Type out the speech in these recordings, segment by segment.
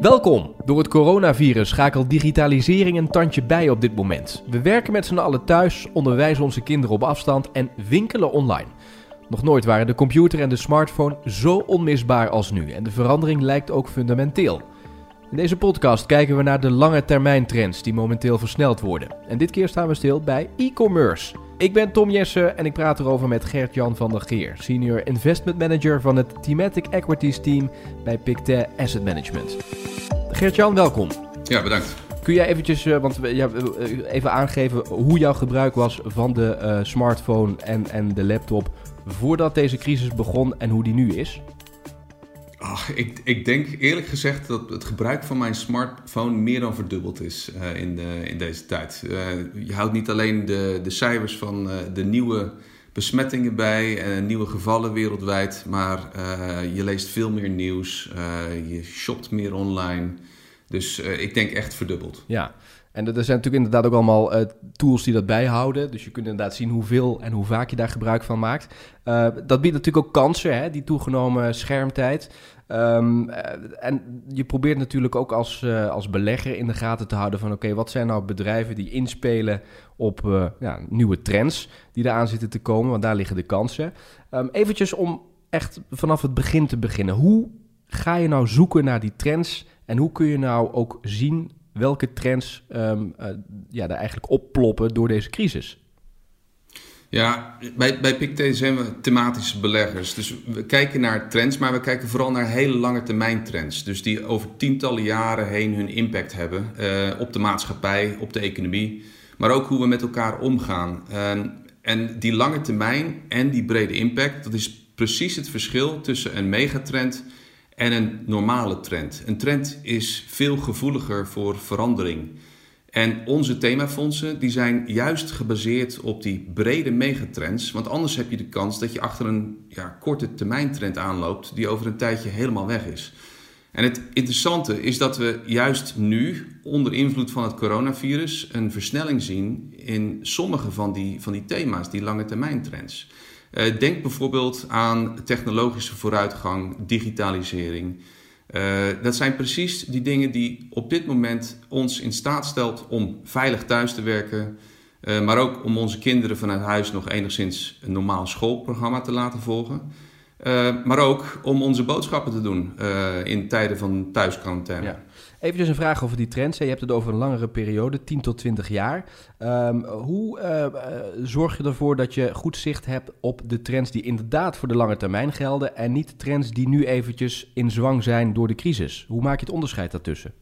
Welkom! Door het coronavirus schakelt digitalisering een tandje bij op dit moment. We werken met z'n allen thuis, onderwijzen onze kinderen op afstand en winkelen online. Nog nooit waren de computer en de smartphone zo onmisbaar als nu en de verandering lijkt ook fundamenteel. In deze podcast kijken we naar de lange termijn trends die momenteel versneld worden. En dit keer staan we stil bij e-commerce. Ik ben Tom Jessen en ik praat erover met Gert-Jan van der Geer, Senior Investment Manager van het Thematic Equities Team bij Pictet Asset Management. Gert-Jan, welkom. Ja, bedankt. Kun jij eventjes, uh, want, ja, uh, even aangeven hoe jouw gebruik was van de uh, smartphone en, en de laptop voordat deze crisis begon en hoe die nu is? Ik, ik denk eerlijk gezegd dat het gebruik van mijn smartphone meer dan verdubbeld is uh, in, de, in deze tijd. Uh, je houdt niet alleen de, de cijfers van uh, de nieuwe besmettingen bij en nieuwe gevallen wereldwijd, maar je leest veel meer nieuws, je shopt meer online. Dus ik denk echt verdubbeld. Ja, en er zijn natuurlijk inderdaad ook allemaal uh, tools die dat bijhouden. Dus je kunt inderdaad zien hoeveel en hoe vaak je daar gebruik van maakt. Uh, dat biedt natuurlijk ook kansen, hè, die toegenomen schermtijd. Um, uh, en je probeert natuurlijk ook als, als belegger in de gaten te houden van... oké, wat zijn nou bedrijven die inspelen op ja, nieuwe trends die eraan zitten te komen? Want daar liggen de kansen. Um, eventjes om echt vanaf het begin te beginnen. Hoe ga je nou zoeken naar die trends? En hoe kun je nou ook zien welke trends um, ja, er eigenlijk opploppen door deze crisis? Ja, bij, bij zijn we thematische beleggers. Dus we kijken naar trends, maar we kijken vooral naar hele lange termijn trends. Dus die over tientallen jaren heen hun impact hebben uh, op de maatschappij, op de economie. Maar ook hoe we met elkaar omgaan. En die lange termijn en die brede impact, dat is precies het verschil tussen een megatrend en een normale trend. Een trend is veel gevoeliger voor verandering. En onze themafondsen die zijn juist gebaseerd op die brede megatrends. Want anders heb je de kans dat je achter een ja, korte termijn trend aanloopt die over een tijdje helemaal weg is. En het interessante is dat we juist nu, onder invloed van het coronavirus, een versnelling zien in sommige van die, van die thema's, die lange termijn trends. Uh, denk bijvoorbeeld aan technologische vooruitgang, digitalisering. Uh, dat zijn precies die dingen die op dit moment ons in staat stelt om veilig thuis te werken, uh, maar ook om onze kinderen vanuit huis nog enigszins een normaal schoolprogramma te laten volgen. Maar ook om onze boodschappen te doen in tijden van thuisquarantaine. Ja. Even een vraag over die trends. Je hebt het over een langere periode, 10 tot 20 jaar. Um, hoe uh, zorg je ervoor dat je goed zicht hebt op de trends die inderdaad voor de lange termijn gelden en niet trends die nu eventjes in zwang zijn door de crisis? Hoe maak je het onderscheid daartussen?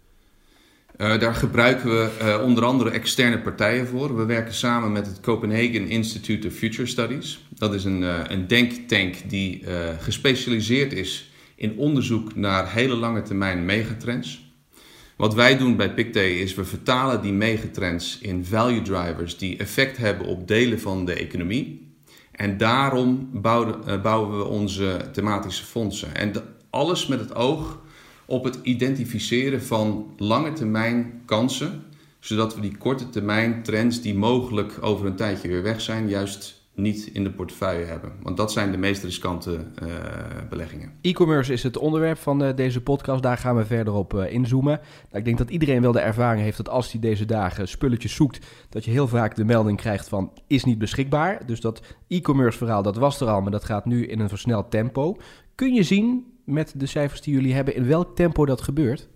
Uh, daar gebruiken we uh, onder andere externe partijen voor. We werken samen met het Copenhagen Institute of Future Studies. Dat is een, uh, een denktank die gespecialiseerd is in onderzoek naar hele lange termijn megatrends. Wat wij doen bij PicDay is we vertalen die megatrends in value drivers die effect hebben op delen van de economie. En daarom bouwen, bouwen we onze thematische fondsen. En alles met het oog op het identificeren van lange termijn kansen, zodat we die korte termijn trends die mogelijk over een tijdje weer weg zijn, juist niet in de portefeuille hebben. Want dat zijn de meest riskante uh, beleggingen. E-commerce is het onderwerp van uh, deze podcast. Daar gaan we verder op uh, inzoomen. Nou, ik denk dat iedereen wel de ervaring heeft dat als hij deze dagen spulletjes zoekt, dat je heel vaak de melding krijgt van is niet beschikbaar. Dus dat e-commerce verhaal, dat was er al, maar dat gaat nu in een versneld tempo. Kun je zien met de cijfers die jullie hebben in welk tempo dat gebeurt?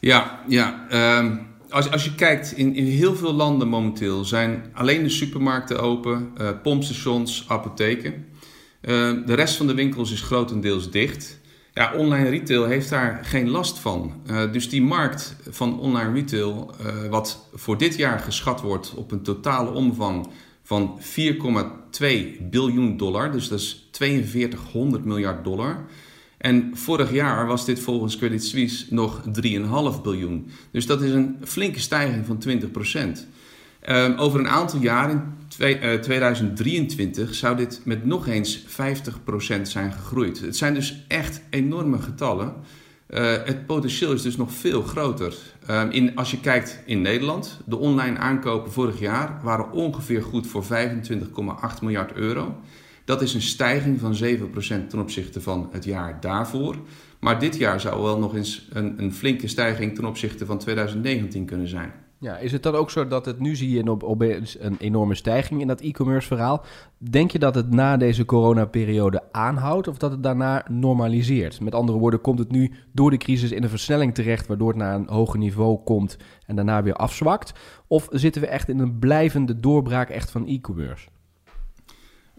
Ja, ja. Um als, als je kijkt, in, in heel veel landen momenteel zijn alleen de supermarkten open, uh, pompstations, apotheken. Uh, de rest van de winkels is grotendeels dicht. Ja, online retail heeft daar geen last van. Uh, dus die markt van online retail, wat voor dit jaar geschat wordt op een totale omvang van 4,2 biljoen dollar, dus dat is 4200 miljard dollar en vorig jaar was dit volgens Credit Suisse nog 3,5 biljoen. Dus dat is een flinke stijging van 20 procent. Um, over een aantal jaar, in twee, uh, 2023, zou dit met nog eens 50 procent zijn gegroeid. Het zijn dus echt enorme getallen. Uh, het potentieel is dus nog veel groter. Um, in, als je kijkt in Nederland, de online aankopen vorig jaar waren ongeveer goed voor 25,8 miljard euro. Dat is een stijging van 7% ten opzichte van het jaar daarvoor. Maar dit jaar zou wel nog eens een, een flinke stijging ten opzichte van 2019 kunnen zijn. Ja, is het dan ook zo dat het nu zie je op, op een enorme stijging in dat e-commerce verhaal? Denk je dat het na deze coronaperiode aanhoudt of dat het daarna normaliseert? Met andere woorden, komt het nu door de crisis in een versnelling terecht, waardoor het naar een hoger niveau komt en daarna weer afzwakt? Of zitten we echt in een blijvende doorbraak echt van e-commerce?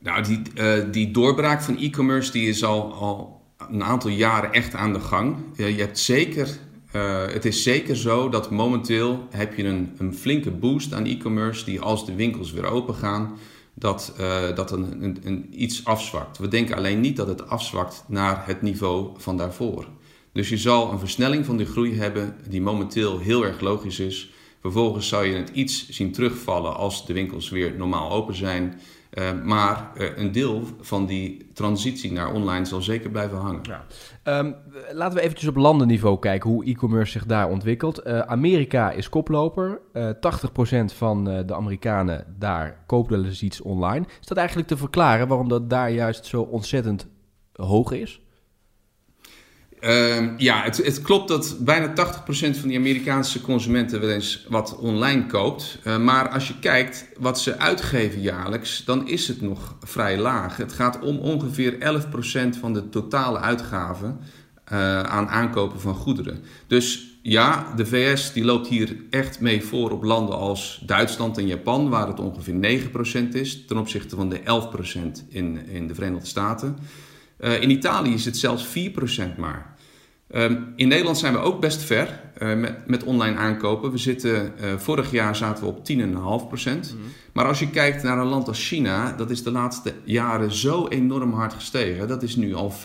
Nou, die, uh, die doorbraak van e-commerce die is al, al een aantal jaren echt aan de gang. je hebt zeker uh, het is zeker zo dat momenteel heb je een, een flinke boost aan e-commerce die als de winkels weer open gaan, dat, uh, dat een, een, een, iets afzwakt. We denken alleen niet dat het afzwakt naar het niveau van daarvoor. Dus je zal een versnelling van die groei hebben die momenteel heel erg logisch is. Vervolgens zou je het iets zien terugvallen als de winkels weer normaal open zijn. Uh, maar uh, een deel van die transitie naar online zal zeker blijven hangen. Ja. Um, laten we eventjes op landenniveau kijken hoe e-commerce zich daar ontwikkelt. Uh, Amerika is koploper. 80% van de Amerikanen daar koopt wel eens iets online. Is dat eigenlijk te verklaren waarom dat daar juist zo ontzettend hoog is? Uh, ja, het, het, klopt dat bijna 80% van die Amerikaanse consumenten wel eens wat online koopt. Uh, maar als je kijkt wat ze uitgeven jaarlijks, dan is het nog vrij laag. Het gaat om ongeveer 11% van de totale uitgaven uh, aan aankopen van goederen. Dus ja, de VS die loopt hier echt mee voor op landen als Duitsland en Japan, waar het ongeveer 9% is ten opzichte van de 11% in, in de Verenigde Staten. Uh, in Italië is het zelfs 4% maar. Um, in Nederland zijn we ook best ver uh, met, met, online aankopen. We zitten, uh, vorig jaar zaten we op 10,5%. Mm Maar als je kijkt naar een land als China, dat is de laatste jaren zo enorm hard gestegen. Dat is nu al 35%.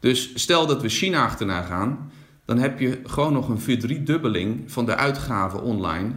Dus stel dat we China achterna gaan, dan heb je gewoon nog een verdriedubbeling van de uitgaven online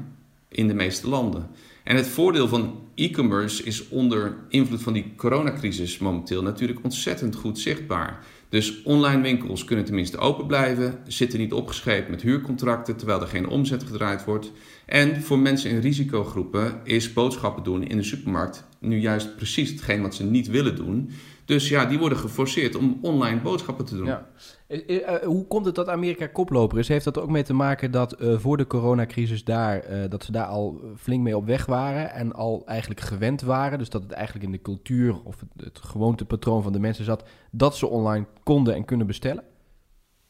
in de meeste landen. En het voordeel van e-commerce is onder invloed van die coronacrisis momenteel natuurlijk ontzettend goed zichtbaar. Dus online winkels kunnen tenminste open blijven, zitten niet opgeschreven met huurcontracten terwijl er geen omzet gedraaid wordt. En voor mensen in risicogroepen is boodschappen doen in de supermarkt nu juist precies hetgeen wat ze niet willen doen. Dus ja, die worden geforceerd om online boodschappen te doen. Ja. Eh, eh, hoe komt het dat Amerika koploper is? Heeft dat er ook mee te maken dat uh, voor de coronacrisis daar, uh, dat ze daar al flink mee op weg waren en al eigenlijk gewend waren? Dus dat het eigenlijk in de cultuur of het, het gewoontepatroon van de mensen zat dat ze online konden en kunnen bestellen?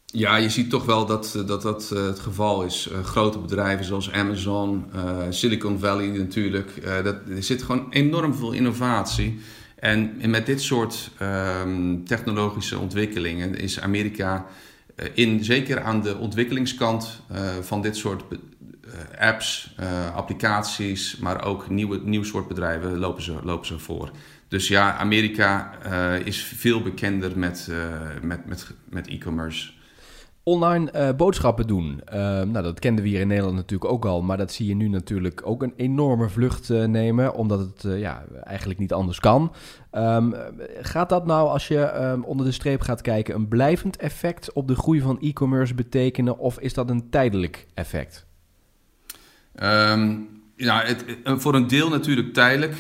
Ja, je ziet toch wel dat dat, dat het geval is. grote bedrijven zoals Amazon, Silicon Valley natuurlijk. dat, er zit gewoon enorm veel innovatie. En met dit soort um, technologische ontwikkelingen is Amerika uh, in, zeker aan de ontwikkelingskant uh, van dit soort uh, apps, applicaties, maar ook nieuwe, nieuw soort bedrijven lopen ze, lopen ze voor. Dus ja, Amerika is veel bekender met, met, met, met e-commerce online uh, boodschappen doen. Uh, nou, dat kenden we hier in Nederland natuurlijk ook al, maar dat zie je nu natuurlijk ook een enorme vlucht uh, nemen, omdat het ja, eigenlijk niet anders kan. Um, gaat dat nou, als je um, onder de streep gaat kijken, een blijvend effect op de groei van e-commerce betekenen, of is dat een tijdelijk effect? Ja, het, voor een deel natuurlijk tijdelijk,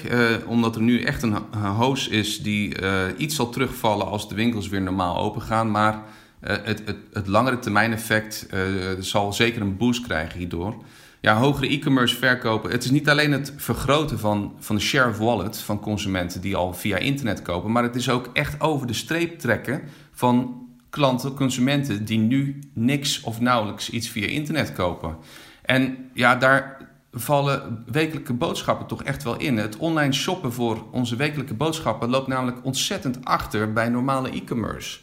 omdat er nu echt een hoos is die iets zal terugvallen als de winkels weer normaal open gaan, maar eh, het, het, het, langere termijn effect uh, zal zeker een boost krijgen hierdoor. Ja, hogere e-commerce verkopen. Het is niet alleen het vergroten van, van de share of wallet van consumenten die al via internet kopen, maar het is ook echt over de streep trekken van klanten, consumenten die nu niks of nauwelijks iets via internet kopen. En ja, daar vallen wekelijke boodschappen toch echt wel in. Het online shoppen voor onze wekelijke boodschappen loopt namelijk ontzettend achter bij normale e-commerce.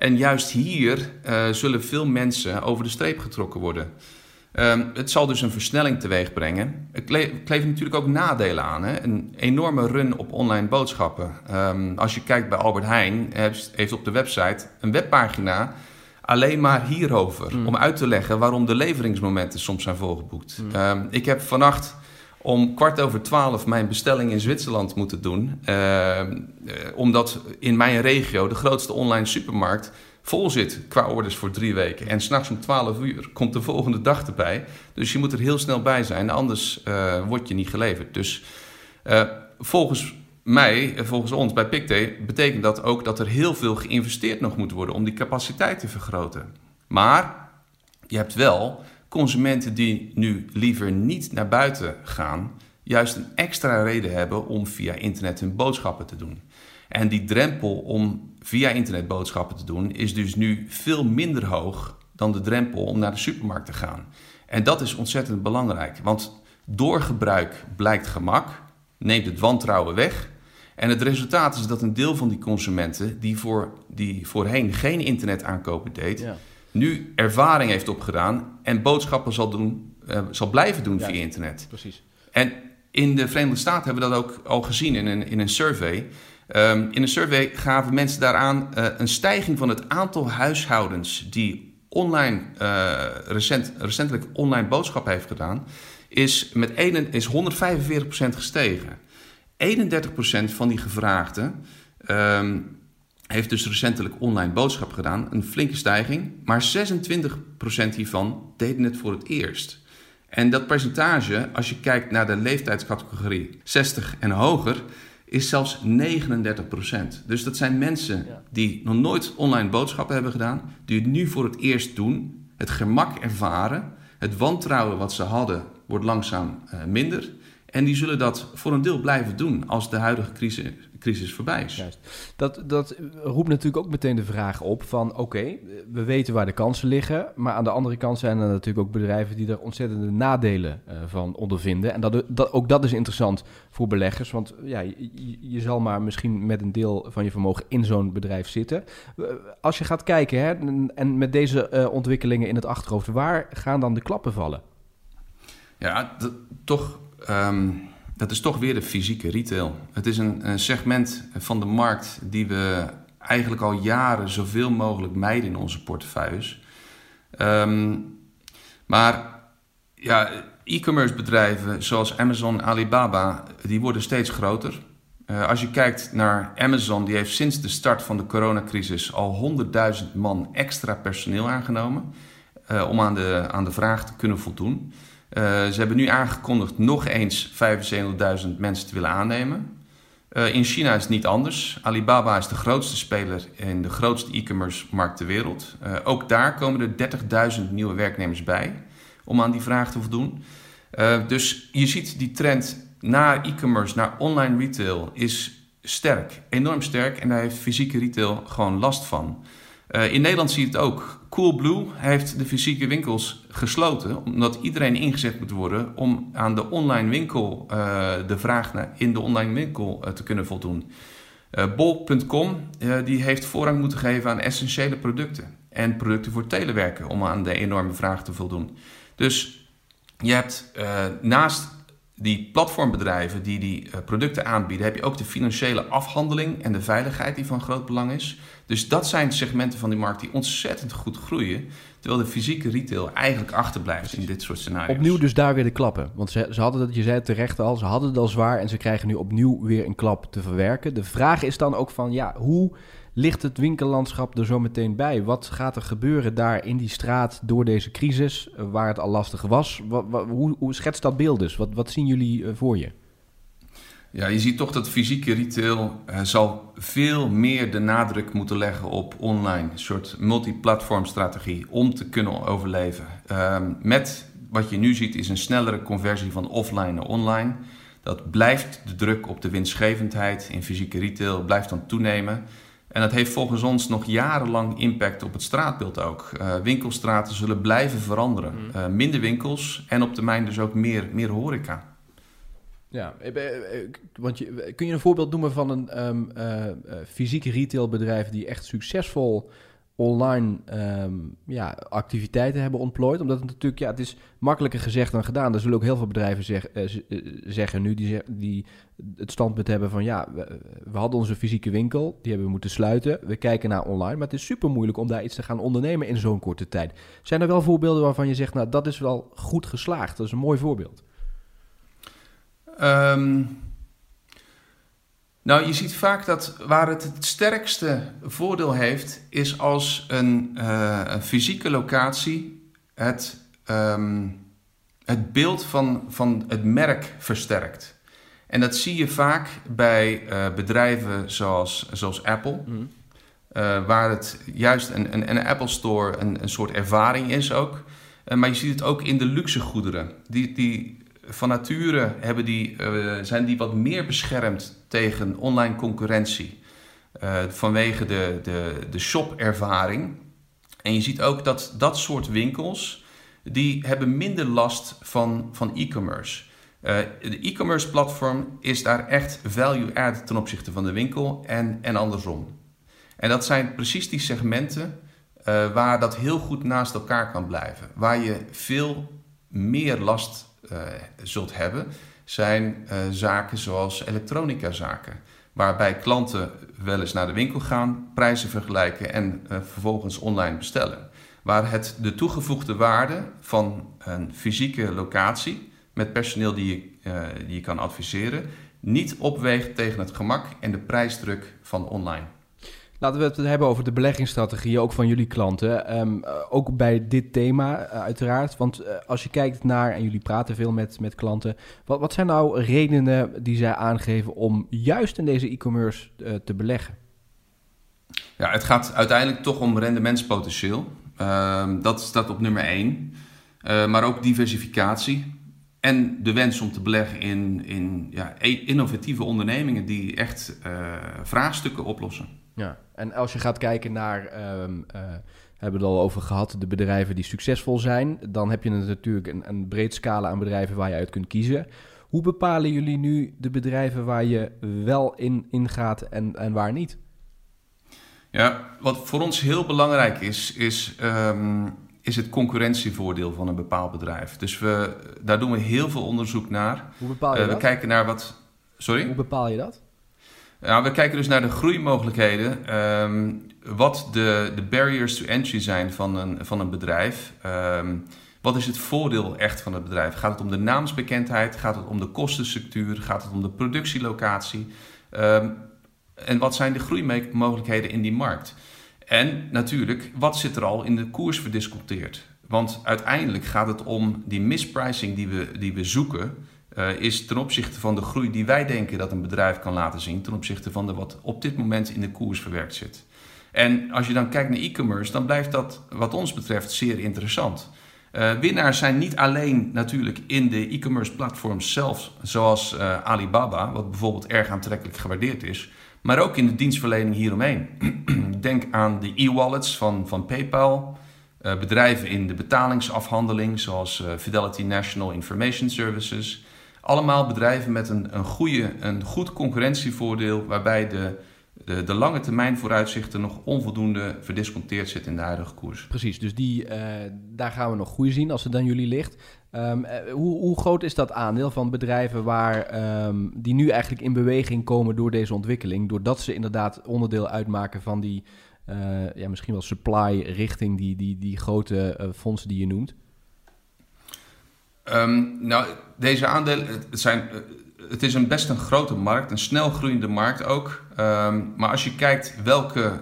En juist hier uh, zullen veel mensen over de streep getrokken worden. Um, het zal dus een versnelling teweeg brengen. Het kleeft natuurlijk ook nadelen aan. Hè? Een enorme run op online boodschappen. Um, als je kijkt bij Albert Heijn, heeft op de website een webpagina alleen maar hierover. Mm. Om uit te leggen waarom de leveringsmomenten soms zijn volgeboekt. Mm. Um, ik heb vannacht om kwart over twaalf mijn bestelling in Zwitserland moeten doen. Uh, omdat in mijn regio de grootste online supermarkt vol zit qua orders voor drie weken. En s'nachts om 12 uur komt de volgende dag erbij. Dus je moet er heel snel bij zijn, anders uh, wordt je niet geleverd. Dus uh, volgens mij, volgens ons bij PicTay, betekent dat ook dat er heel veel geïnvesteerd nog moet worden om die capaciteit te vergroten. Maar je hebt wel consumenten die nu liever niet naar buiten gaan, juist een extra reden hebben om via internet hun boodschappen te doen. En die drempel om via internet boodschappen te doen is dus nu veel minder hoog dan de drempel om naar de supermarkt te gaan. En dat is ontzettend belangrijk, want door gebruik blijkt gemak, neemt het wantrouwen weg. En het resultaat is dat een deel van die consumenten die, voor, die voorheen geen internet aankopen deed, nu ervaring heeft opgedaan en boodschappen zal, doen, uh, zal blijven doen via internet. Precies. En in de Verenigde Staten hebben we dat ook al gezien in een, in een survey. Um, in een survey gaven mensen daaraan uh, een stijging van het aantal huishoudens die online, uh, recent, recentelijk online boodschappen heeft gedaan, is, met een, is 145% gestegen. 31% van die gevraagden um, heeft dus recentelijk online boodschap gedaan, een flinke stijging, maar 26% hiervan deden het voor het eerst. En dat percentage, als je kijkt naar de leeftijdscategorie 60 en hoger, is zelfs 39%. Dus dat zijn mensen die nog nooit online boodschappen hebben gedaan, die het nu voor het eerst doen, het gemak ervaren, het wantrouwen wat ze hadden wordt langzaam uh, minder. En die zullen dat voor een deel blijven doen als de huidige crisis, crisis voorbij is. Juist. Dat, dat roept natuurlijk ook meteen de vraag op van... oké, we weten waar de kansen liggen... maar aan de andere kant zijn er natuurlijk ook bedrijven... die er ontzettende nadelen uh, van ondervinden. En dat, dat, ook dat is interessant voor beleggers... want ja, je, je, zal maar misschien met een deel van je vermogen... in zo'n bedrijf zitten. Als je gaat kijken hè, en met deze uh, ontwikkelingen in het achterhoofd... waar gaan dan de klappen vallen? Ja, toch... Um dat is toch weer de fysieke retail. Het is een, segment van de markt die we eigenlijk al jaren zoveel mogelijk mijden in onze portefeuilles. Um, maar ja, e-commerce bedrijven zoals Amazon, Alibaba, die worden steeds groter. Uh, als je kijkt naar Amazon, die heeft sinds de start van de coronacrisis al 100.000 man extra personeel aangenomen uh, om aan de, aan de vraag te kunnen voldoen. Uh, ze hebben nu aangekondigd nog eens 75.000 mensen te willen aannemen. Uh, in China is het niet anders. Alibaba is de grootste speler in de grootste e-commerce markt ter wereld. Uh, ook daar komen er 30.000 nieuwe werknemers bij om aan die vraag te voldoen. dus je ziet die trend naar e-commerce, naar online retail is sterk, enorm sterk. En daar heeft fysieke retail gewoon last van. In Nederland zie je het ook. Coolblue heeft de fysieke winkels gesloten, omdat iedereen ingezet moet worden om aan de online winkel, uh, de vraag naar in de online winkel uh, te kunnen voldoen. Eh, Bol.com die heeft voorrang moeten geven aan essentiële producten en producten voor telewerken om aan de enorme vraag te voldoen. Dus je hebt naast die platformbedrijven die die producten aanbieden, heb je ook de financiële afhandeling en de veiligheid die van groot belang is. Dus dat zijn segmenten van die markt die ontzettend goed groeien. Terwijl de fysieke retail eigenlijk achterblijft in dit soort scenario's. Opnieuw dus daar weer de klappen. Want ze, ze hadden dat, je zei het terecht al, ze hadden het al zwaar en ze krijgen nu opnieuw weer een klap te verwerken. De vraag is dan ook van, ja, hoe ligt het winkellandschap er zo meteen bij? Wat gaat er gebeuren daar in die straat door deze crisis, eh, waar het al lastig was? Wat, hoe, hoe schetst dat beeld dus? Wat, wat zien jullie eh, voor je? Ja, je ziet toch dat fysieke retail uh, zal veel meer de nadruk moeten leggen op online. Een soort multiplatform strategie om te kunnen overleven. Uh, met wat je nu ziet is een snellere conversie van offline naar online. Dat blijft de druk op de winstgevendheid in fysieke retail blijft dan toenemen. En dat heeft volgens ons nog jarenlang impact op het straatbeeld ook. Uh, winkelstraten zullen blijven veranderen. Mm. minder winkels en op termijn dus ook meer, meer horeca. Ja, eh, eh, want je, kun je een voorbeeld noemen van een um, uh, fysieke retailbedrijf die echt succesvol online um, ja, activiteiten hebben ontplooid? Omdat het natuurlijk, ja, het is makkelijker gezegd dan gedaan. Er zullen ook heel veel bedrijven zeg, zeggen nu die, die het standpunt hebben van ja, we, we, hadden onze fysieke winkel, die hebben we moeten sluiten. We kijken naar online, maar het is super moeilijk om daar iets te gaan ondernemen in zo'n korte tijd. Zijn er wel voorbeelden waarvan je zegt, nou dat is wel goed geslaagd, dat is een mooi voorbeeld? Um, nou, je ziet vaak dat waar het het sterkste voordeel heeft, is als een, uh, een fysieke locatie het, um, het beeld van, van het merk versterkt. En dat zie je vaak bij bedrijven zoals, zoals Apple. Mhm. waar het juist een, een, een Apple Store een, een soort ervaring is ook. maar je ziet het ook in de luxe goederen. Die, die van nature hebben die, zijn die wat meer beschermd tegen online concurrentie. vanwege de, de, de shop-ervaring. En je ziet ook dat dat soort winkels, die hebben minder last van, van e-commerce. Uh, de e-commerce platform is daar echt value add ten opzichte van de winkel en, en andersom. En dat zijn precies die segmenten waar dat heel goed naast elkaar kan blijven. Waar je veel meer last zult hebben, zijn zaken zoals elektronica zaken waarbij klanten wel eens naar de winkel gaan, prijzen vergelijken en uh, vervolgens online bestellen. Waar het de toegevoegde waarde van een fysieke locatie met personeel die je, die je kan adviseren niet opweegt tegen het gemak en de prijsdruk van online. Laten we het hebben over de beleggingsstrategieën, ook van jullie klanten. Um, ook bij dit thema, uh, uiteraard. Want uh, als je kijkt naar, en jullie praten veel met, met klanten, wat, wat zijn nou redenen die zij aangeven om juist in deze e-commerce te beleggen? Ja, het gaat uiteindelijk toch om rendementspotentieel. Ehm, dat staat op nummer één. maar ook diversificatie. En de wens om te beleggen in, in ja, innovatieve ondernemingen die echt vraagstukken oplossen. Ja, en als je gaat kijken naar, um, uh, hebben we het al over gehad, de bedrijven die succesvol zijn, dan heb je natuurlijk een, een breed scala aan bedrijven waar je uit kunt kiezen. Hoe bepalen jullie nu de bedrijven waar je wel in, in gaat en, en waar niet? Ja, wat voor ons heel belangrijk is, is, um, is het concurrentievoordeel van een bepaald bedrijf. Dus we, daar doen we heel veel onderzoek naar. Hoe bepaal je uh, dat? We kijken naar wat. Sorry? Hoe bepaal je dat? We kijken dus naar de groeimogelijkheden. Um, wat de, de barriers to entry zijn van een, van een bedrijf. Um, wat is het voordeel echt van het bedrijf? Gaat het om de naamsbekendheid? Gaat het om de kostenstructuur? Gaat het om de productielocatie? Um, en wat zijn de groeimogelijkheden in die markt? En natuurlijk, wat zit er al in de koers verdisconteerd? Want uiteindelijk gaat het om die mispricing die we, die we zoeken uh, is ten opzichte van de groei die wij denken dat een bedrijf kan laten zien, ten opzichte van de wat op dit moment in de koers verwerkt zit. En als je dan kijkt naar e-commerce, dan blijft dat wat ons betreft zeer interessant. Uh, winnaars zijn niet alleen natuurlijk in de e-commerce platforms zelf, zoals uh, Alibaba, wat bijvoorbeeld erg aantrekkelijk gewaardeerd is, maar ook in de dienstverlening hieromheen. Denk aan de e-wallets van, van PayPal, bedrijven in de betalingsafhandeling, zoals Fidelity National Information Services, allemaal bedrijven met een, een, goede, een goed concurrentievoordeel, waarbij de, de, de, lange termijn vooruitzichten nog onvoldoende verdisconteerd zitten in de huidige koers. Precies, dus die, uh, daar gaan we nog groei zien als het dan jullie ligt. Um, hoe, hoe, groot is dat aandeel van bedrijven waar, um, die nu eigenlijk in beweging komen door deze ontwikkeling, doordat ze inderdaad onderdeel uitmaken van die uh, ja, misschien wel supply richting die, die, die grote fondsen die je noemt? Um, nou, deze aandelen, het, zijn, het is een best een grote markt, een snel groeiende markt ook. Um, maar als je kijkt welke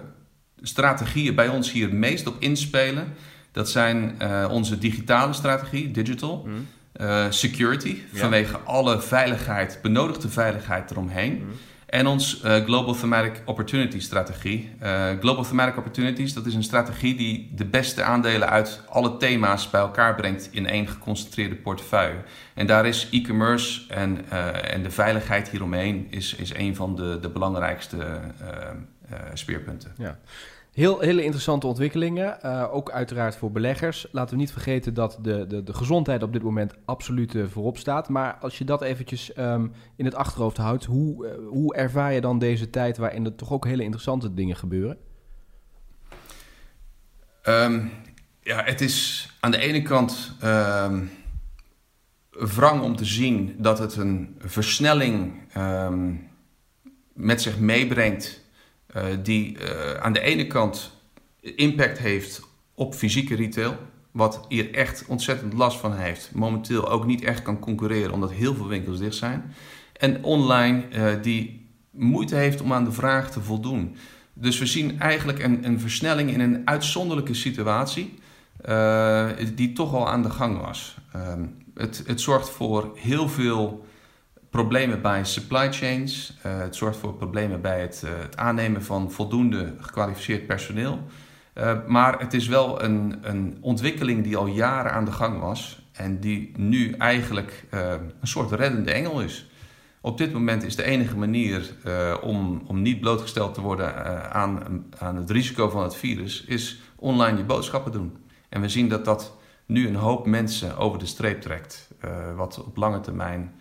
strategieën bij ons hier het meest op inspelen, dat zijn uh, onze digitale strategie, digital. Mm. Uh, security, ja. vanwege alle veiligheid, benodigde veiligheid eromheen. Mm. En ons uh, Global Thematic Opportunity strategie. Uh, Global Thematic Opportunities, dat is een strategie die de beste aandelen uit alle thema's bij elkaar brengt in één geconcentreerde portefeuille. En daar is e-commerce en, uh, en de veiligheid hieromheen is, is een van de, de belangrijkste speerpunten. Ja. Heel, hele interessante ontwikkelingen, uh, ook uiteraard voor beleggers. Laten we niet vergeten dat de, de, de gezondheid op dit moment absoluut uh, voorop staat. Maar als je dat eventjes um, in het achterhoofd houdt, hoe, uh, hoe ervaar je dan deze tijd waarin er toch ook hele interessante dingen gebeuren? Um, ja, het is aan de ene kant um, wrang om te zien dat het een versnelling met zich meebrengt uh, die uh, aan de ene kant impact heeft op fysieke retail, wat hier echt ontzettend last van heeft. Momenteel ook niet echt kan concurreren omdat heel veel winkels dicht zijn. En online uh, die moeite heeft om aan de vraag te voldoen. Dus we zien eigenlijk een, een versnelling in een uitzonderlijke situatie die toch al aan de gang was. het, het zorgt voor heel veel problemen bij supply chains. Uh, het zorgt voor problemen bij het, uh, het, aannemen van voldoende gekwalificeerd personeel. Uh, maar het is wel een, een, ontwikkeling die al jaren aan de gang was en die nu eigenlijk een soort reddende engel is. Op dit moment is de enige manier om, om niet blootgesteld te worden aan, aan het risico van het virus, is online je boodschappen doen. En we zien dat dat nu een hoop mensen over de streep trekt, wat op lange termijn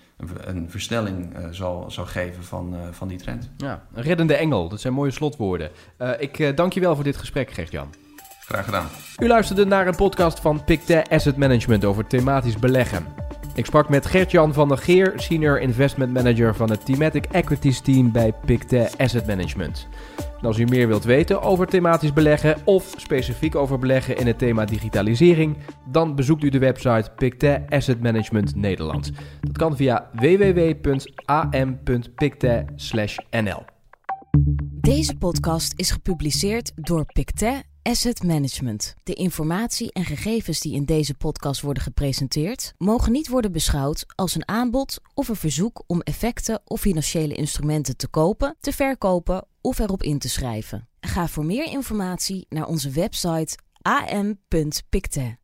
een, versnelling uh, zal, zal geven van, uh, van die trend. Ja, een reddende engel, dat zijn mooie slotwoorden. Uh, ik dank je wel voor dit gesprek, Gert-Jan. Graag gedaan. U luisterde naar een podcast van Pictet Asset Management over thematisch beleggen. Ik sprak met Gert-Jan van der Geer, Senior Investment Manager van het Thematic Equities Team bij Pictet Asset Management. En als u meer wilt weten over thematisch beleggen of specifiek over beleggen in het thema digitalisering, dan bezoekt u de website Pictet Asset Management Nederland. Dat kan via www.am.pictet.nl. Deze podcast is gepubliceerd door Pictet Asset Management. De informatie en gegevens die in deze podcast worden gepresenteerd, mogen niet worden beschouwd als een aanbod of een verzoek om effecten of financiële instrumenten te kopen, te verkopen of erop in te schrijven. Ga voor meer informatie naar onze website am.picte.